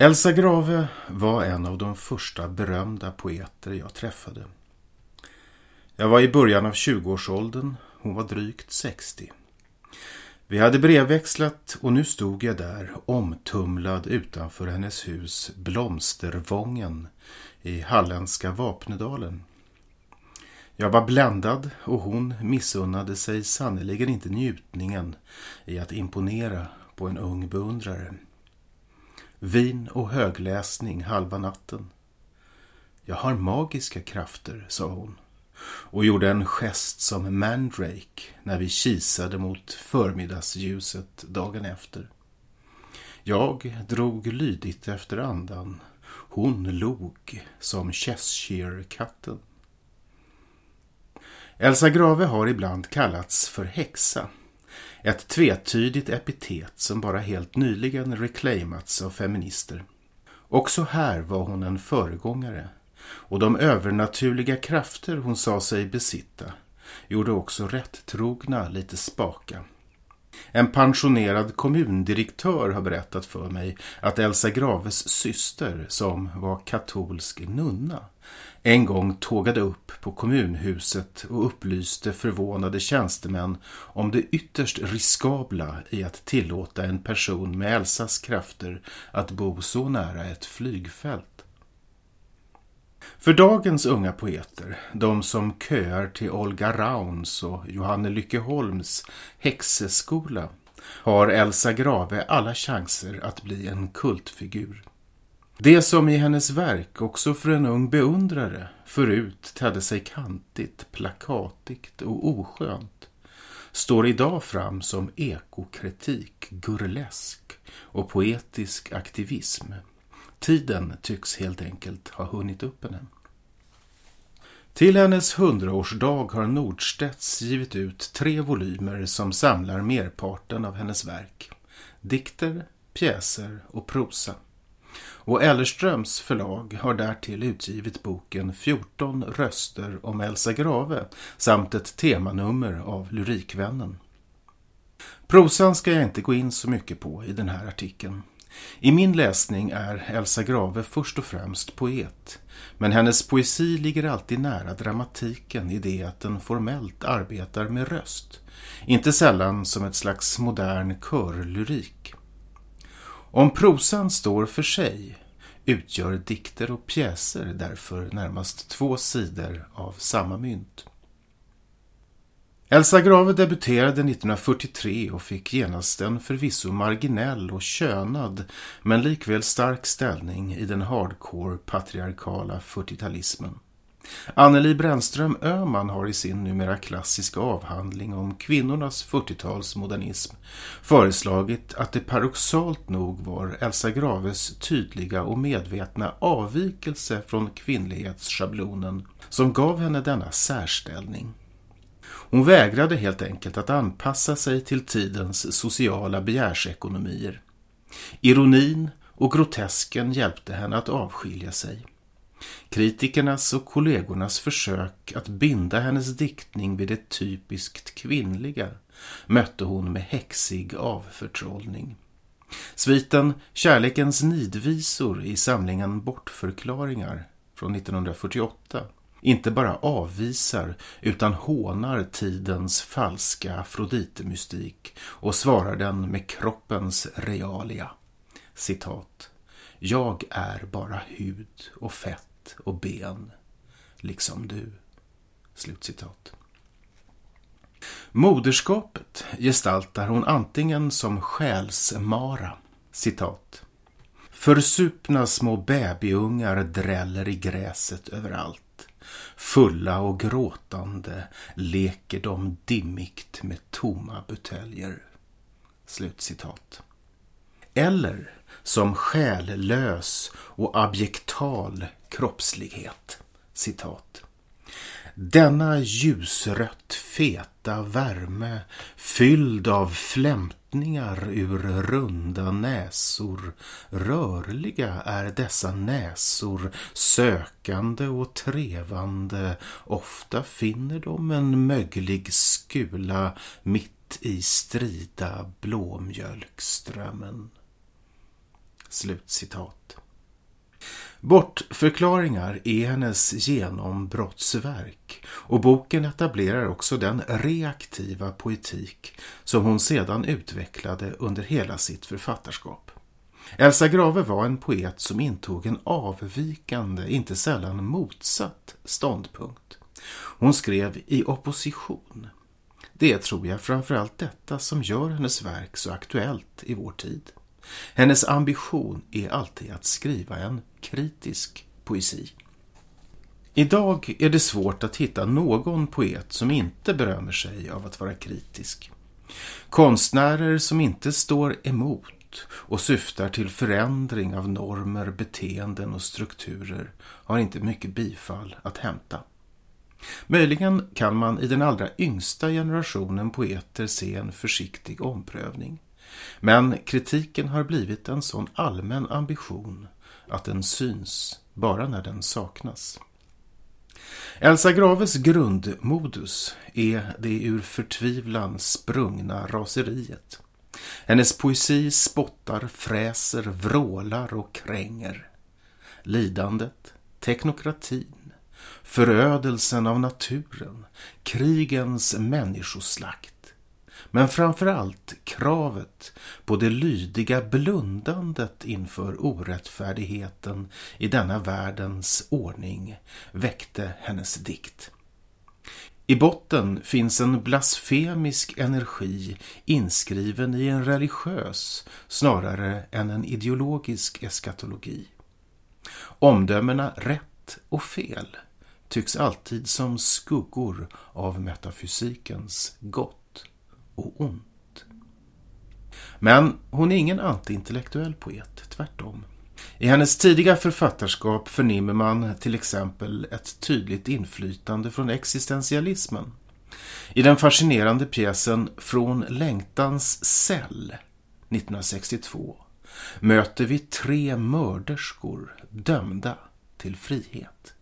Elsa Grave var en av de första berömda poeter jag träffade. Jag var i början av 20-årsåldern, hon var drygt 60. Vi hade brevväxlat och nu stod jag där omtumlad utanför hennes hus Blomstervången i halländska Vapnedalen. Jag var bländad och hon missunnade sig sannerligen inte njutningen i att imponera på en ung beundrare. Vin och högläsning halva natten. Jag har magiska krafter, sa hon och gjorde en gest som Mandrake när vi kisade mot förmiddagsljuset dagen efter. Jag drog lydigt efter andan. Hon log som Cheshire-katten. Elsa Grave har ibland kallats för häxa. Ett tvetydigt epitet som bara helt nyligen reclaimats av feminister. Också här var hon en föregångare och de övernaturliga krafter hon sa sig besitta gjorde också rätt trogna lite spaka. En pensionerad kommundirektör har berättat för mig att Elsa Graves syster, som var katolsk nunna, en gång tågade upp på kommunhuset och upplyste förvånade tjänstemän om det ytterst riskabla i att tillåta en person med Elsas krafter att bo så nära ett flygfält. För dagens unga poeter, de som köar till Olga Rauns och Johanne Lyckeholms häxeskola, har Elsa Grave alla chanser att bli en kultfigur. Det som i hennes verk också för en ung beundrare förut tädde sig kantigt, plakatigt och oskönt står idag fram som ekokritik, gurlesk och poetisk aktivism. Tiden tycks helt enkelt ha hunnit upp henne. Till hennes hundraårsdag har Nordstedts givit ut tre volymer som samlar merparten av hennes verk. Dikter, pjäser och prosa. Och Ellerströms förlag har därtill utgivit boken 14 röster om Elsa Grave samt ett temanummer av Lyrikvännen. Prosan ska jag inte gå in så mycket på i den här artikeln. I min läsning är Elsa Grave först och främst poet. Men hennes poesi ligger alltid nära dramatiken i det att den formellt arbetar med röst. Inte sällan som ett slags modern körlyrik. Om prosan står för sig utgör dikter och pjäser därför närmast två sidor av samma mynt. Elsa Grave debuterade 1943 och fick genast en förvisso marginell och könad men likväl stark ställning i den hardcore patriarkala 40-talismen. Anneli Brännström Öman har i sin numera klassiska avhandling om kvinnornas 40-talsmodernism föreslagit att det paradoxalt nog var Elsa Graves tydliga och medvetna avvikelse från kvinnlighetsschablonen som gav henne denna särställning. Hon vägrade helt enkelt att anpassa sig till tidens sociala begärsekonomier. Ironin och grotesken hjälpte henne att avskilja sig. Kritikernas och kollegornas försök att binda hennes diktning vid det typiskt kvinnliga mötte hon med häxig avförtrollning. Sviten Kärlekens nidvisor i samlingen Bortförklaringar från 1948 inte bara avvisar utan hånar tidens falska Afrodite-mystik och svarar den med kroppens realia. Citat. Jag är bara hud och fett och ben, liksom du. Slutcitat. Moderskapet gestaltar hon antingen som själsmara, citat. Försupna små babyungar dräller i gräset överallt. Fulla och gråtande leker de dimmigt med tomma buteljer. Slutcitat. Eller som själlös och abjektal kroppslighet. Citat. Denna ljusrött feta värme fylld av flämtningar ur runda näsor. Rörliga är dessa näsor, sökande och trevande. Ofta finner de en möglig skula mitt i strida blåmjölkströmmen. Slutcitat. Bortförklaringar är hennes genombrottsverk och boken etablerar också den reaktiva poetik som hon sedan utvecklade under hela sitt författarskap. Elsa Grave var en poet som intog en avvikande, inte sällan motsatt ståndpunkt. Hon skrev i opposition. Det är, tror jag, framförallt detta som gör hennes verk så aktuellt i vår tid. Hennes ambition är alltid att skriva en kritisk poesi. Idag är det svårt att hitta någon poet som inte berömmer sig av att vara kritisk. Konstnärer som inte står emot och syftar till förändring av normer, beteenden och strukturer har inte mycket bifall att hämta. Möjligen kan man i den allra yngsta generationen poeter se en försiktig omprövning. Men kritiken har blivit en sån allmän ambition att den syns bara när den saknas. Elsa Graves grundmodus är det ur förtvivlan sprungna raseriet. Hennes poesi spottar, fräser, vrålar och kränger. Lidandet, teknokratin, förödelsen av naturen, krigens människoslakt men framförallt kravet på det lydiga blundandet inför orättfärdigheten i denna världens ordning väckte hennes dikt. I botten finns en blasfemisk energi inskriven i en religiös snarare än en ideologisk eskatologi. Omdömena rätt och fel tycks alltid som skuggor av metafysikens gott och ont. Men hon är ingen antiintellektuell poet, tvärtom. I hennes tidiga författarskap förnimmer man till exempel ett tydligt inflytande från existentialismen. I den fascinerande pjäsen Från längtans cell 1962 möter vi tre mörderskor dömda till frihet.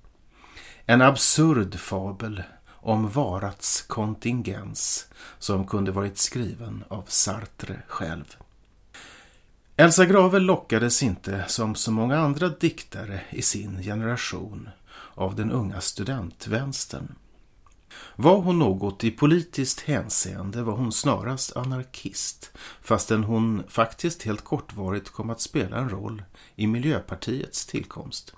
En absurd fabel om varats kontingens som kunde varit skriven av Sartre själv. Elsa Grave lockades inte som så många andra diktare i sin generation av den unga studentvänstern. Var hon något i politiskt hänseende var hon snarast anarkist fastän hon faktiskt helt kortvarigt kom att spela en roll i Miljöpartiets tillkomst.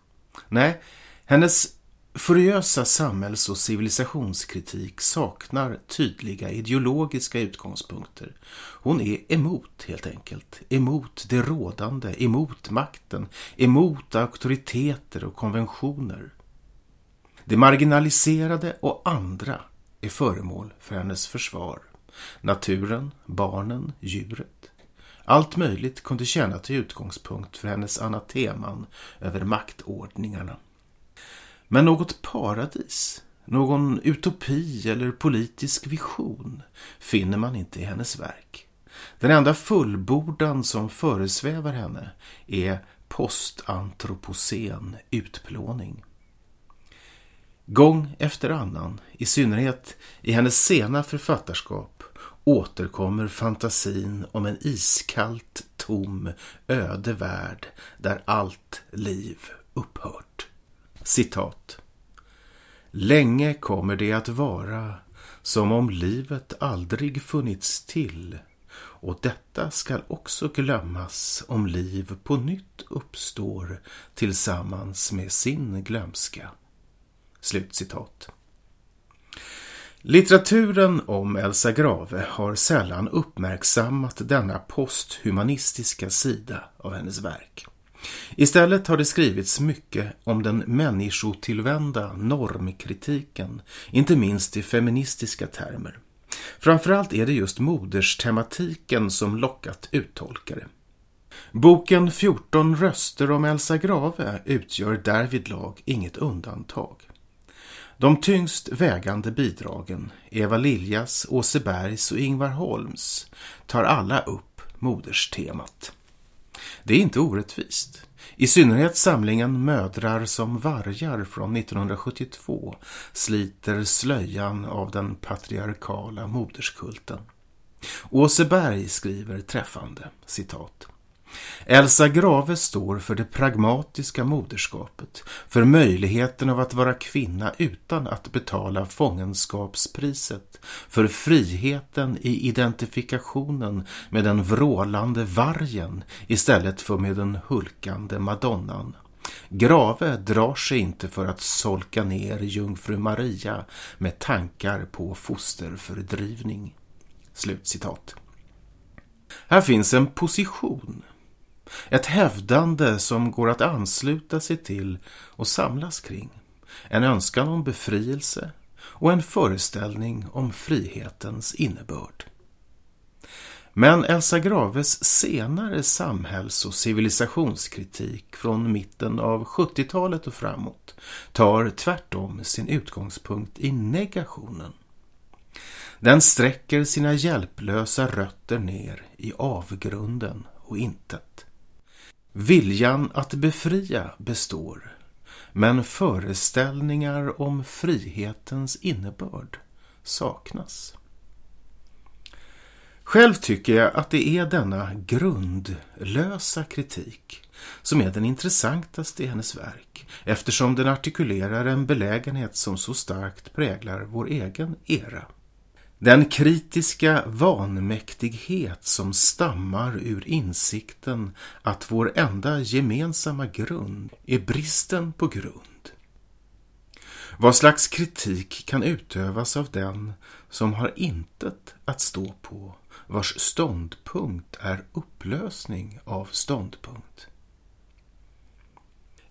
Nej, hennes Furiösa samhälls- och civilisationskritik saknar tydliga ideologiska utgångspunkter. Hon är emot helt enkelt. Emot det rådande, emot makten, emot auktoriteter och konventioner. Det marginaliserade och andra är föremål för hennes försvar. Naturen, barnen, djuret. Allt möjligt kunde tjäna till utgångspunkt för hennes anateman över maktordningarna. Men något paradis, någon utopi eller politisk vision finner man inte i hennes verk. Den enda fullbordan som föresvävar henne är postantropocen utplåning. Gång efter annan, i synnerhet i hennes sena författarskap, återkommer fantasin om en iskallt, tom, öde värld där allt liv upphört. Citat. Länge kommer det att vara som om livet aldrig funnits till och detta skall också glömmas om liv på nytt uppstår tillsammans med sin glömska. Slutcitat. Litteraturen om Elsa Grave har sällan uppmärksammat denna posthumanistiska sida av hennes verk. Istället har det skrivits mycket om den människotillvända normkritiken, inte minst i feministiska termer. Framförallt är det just moderstematiken som lockat uttolkare. Boken 14 röster om Elsa Grave utgör därvidlag inget undantag. De tyngst vägande bidragen, Eva Liljas, Åse Bergs och Ingvar Holms, tar alla upp moderstemat. Det är inte orättvist. I synnerhet samlingen Mödrar som vargar från 1972 sliter slöjan av den patriarkala moderskulten. Åseberg skriver träffande, citat. Elsa Grave står för det pragmatiska moderskapet, för möjligheten av att vara kvinna utan att betala fångenskapspriset, för friheten i identifikationen med den vrålande vargen istället för med den hulkande madonnan. Grave drar sig inte för att solka ner jungfru Maria med tankar på fosterfördrivning. Slutcitat. Här finns en position ett hävdande som går att ansluta sig till och samlas kring. En önskan om befrielse och en föreställning om frihetens innebörd. Men Elsa Graves senare samhälls- och civilisationskritik från mitten av 70-talet och framåt tar tvärtom sin utgångspunkt i negationen. Den sträcker sina hjälplösa rötter ner i avgrunden och intet. Viljan att befria består, men föreställningar om frihetens innebörd saknas. Själv tycker jag att det är denna grundlösa kritik som är den intressantaste i hennes verk eftersom den artikulerar en belägenhet som så starkt präglar vår egen era. Den kritiska vanmäktighet som stammar ur insikten att vår enda gemensamma grund är bristen på grund. Vad slags kritik kan utövas av den som har intet att stå på, vars ståndpunkt är upplösning av ståndpunkt?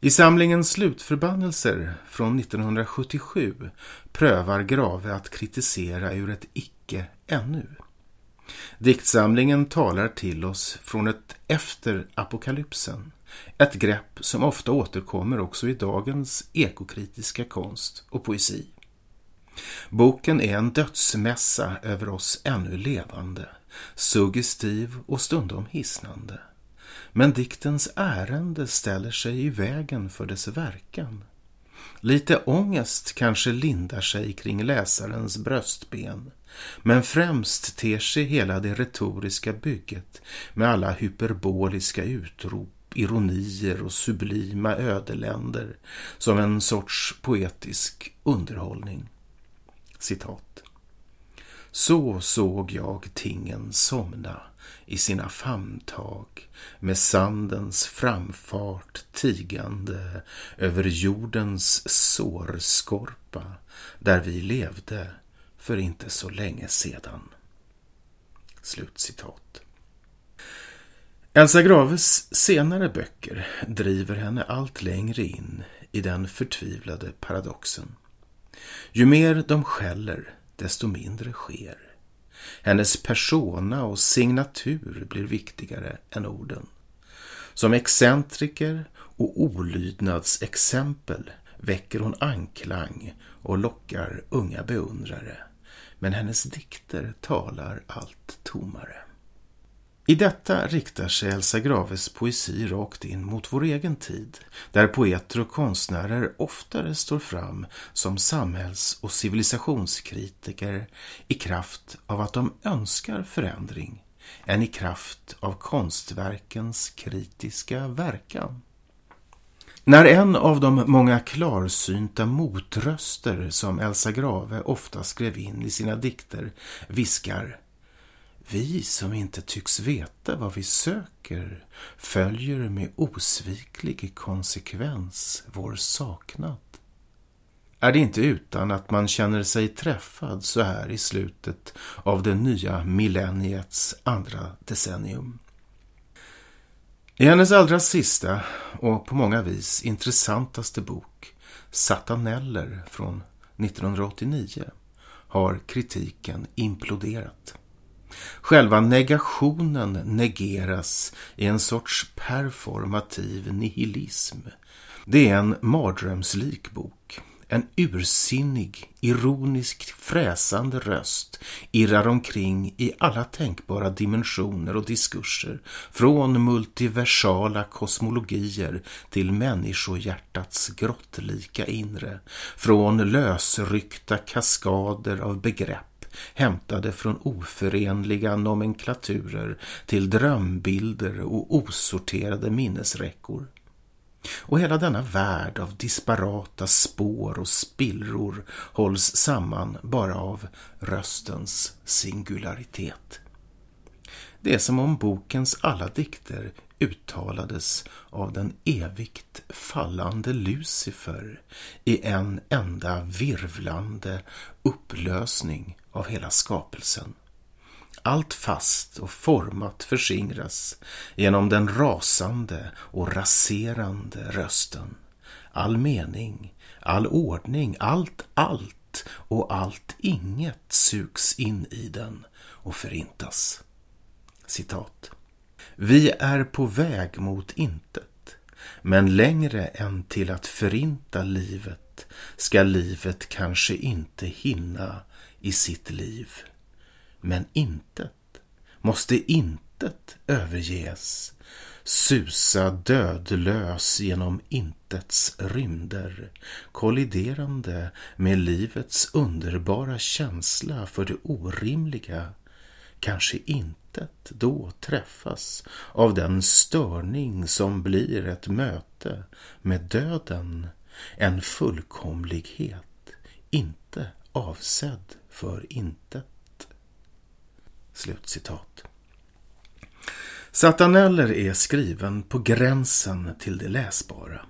I samlingen Slutförbannelser från 1977 prövar Grave att kritisera ur ett icke ännu. Diktsamlingen talar till oss från ett efter apokalypsen, ett grepp som ofta återkommer också i dagens ekokritiska konst och poesi. Boken är en dödsmässa över oss ännu levande, suggestiv och stundom hisnande. Men diktens ärende ställer sig i vägen för dess verkan. Lite ångest kanske lindar sig kring läsarens bröstben, men främst ter sig hela det retoriska bygget med alla hyperboliska utrop, ironier och sublima ödeländer som en sorts poetisk underhållning. Citat. Så såg jag tingen somna i sina famntag med sandens framfart tigande över jordens sårskorpa där vi levde för inte så länge sedan. Slutcitat. Elsa Graves senare böcker driver henne allt längre in i den förtvivlade paradoxen. Ju mer de skäller, desto mindre sker. Hennes persona och signatur blir viktigare än orden. Som excentriker och olydnadsexempel väcker hon anklang och lockar unga beundrare. Men hennes dikter talar allt tommare. I detta riktar sig Elsa Graves poesi rakt in mot vår egen tid, där poeter och konstnärer oftare står fram som samhälls- och civilisationskritiker i kraft av att de önskar förändring än i kraft av konstverkens kritiska verkan. När en av de många klarsynta motröster som Elsa Grave ofta skrev in i sina dikter viskar vi som inte tycks veta vad vi söker följer med osviklig konsekvens vår saknad. Är det inte utan att man känner sig träffad så här i slutet av det nya millenniets andra decennium. I hennes allra sista och på många vis intressantaste bok Sataneller från 1989 har kritiken imploderat. Själva negationen negeras i en sorts performativ nihilism. Det är en mardrömslik bok. En ursinnig, ironiskt fräsande röst irrar omkring i alla tänkbara dimensioner och diskurser, från multiversala kosmologier till människohjärtats grottlika inre, från lösryckta kaskader av begrepp hämtade från oförenliga nomenklaturer till drömbilder och osorterade minnesräckor. Och hela denna värld av disparata spår och spillror hålls samman bara av röstens singularitet. Det är som om bokens alla dikter uttalades av den evigt fallande Lucifer i en enda virvlande upplösning av hela skapelsen. Allt fast och format förskingras genom den rasande och raserande rösten. All mening, all ordning, allt allt och allt inget sugs in i den och förintas. Citat. Vi är på väg mot intet, men längre än till att förinta livet ska livet kanske inte hinna i sitt liv. Men intet måste intet överges, susa dödlös genom intets rymder, kolliderande med livets underbara känsla för det orimliga, kanske intet då träffas av den störning som blir ett möte med döden, en fullkomlighet, inte avsedd för intet. Slutcitat. Sataneller är skriven på gränsen till det läsbara.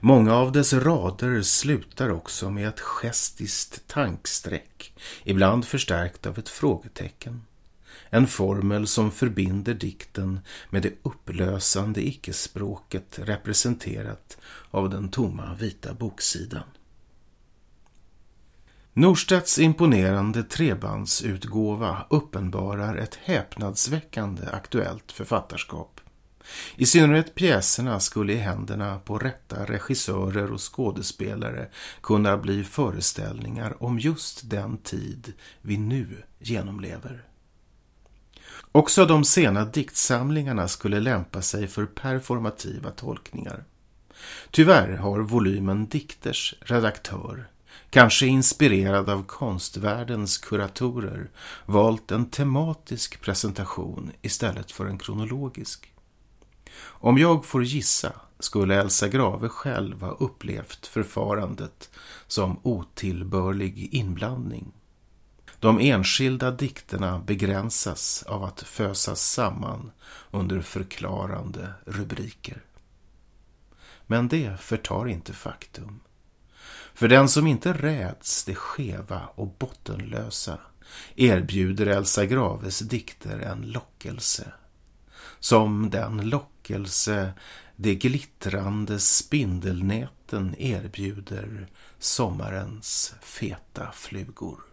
Många av dess rader slutar också med ett gestiskt tankstreck ibland förstärkt av ett frågetecken. En formel som förbinder dikten med det upplösande icke-språket representerat av den tomma vita boksidan. Norstedts imponerande trebandsutgåva uppenbarar ett häpnadsväckande aktuellt författarskap. I synnerhet pjäserna skulle i händerna på rätta regissörer och skådespelare kunna bli föreställningar om just den tid vi nu genomlever. Också de sena diktsamlingarna skulle lämpa sig för performativa tolkningar. Tyvärr har volymen Dikters redaktör kanske inspirerad av konstvärldens kuratorer, valt en tematisk presentation istället för en kronologisk. Om jag får gissa skulle Elsa Grave själv ha upplevt förfarandet som otillbörlig inblandning. De enskilda dikterna begränsas av att fösas samman under förklarande rubriker. Men det förtar inte faktum för den som inte räds det skeva och bottenlösa erbjuder Elsa Graves dikter en lockelse. Som den lockelse de glittrande spindelnäten erbjuder sommarens feta flugor.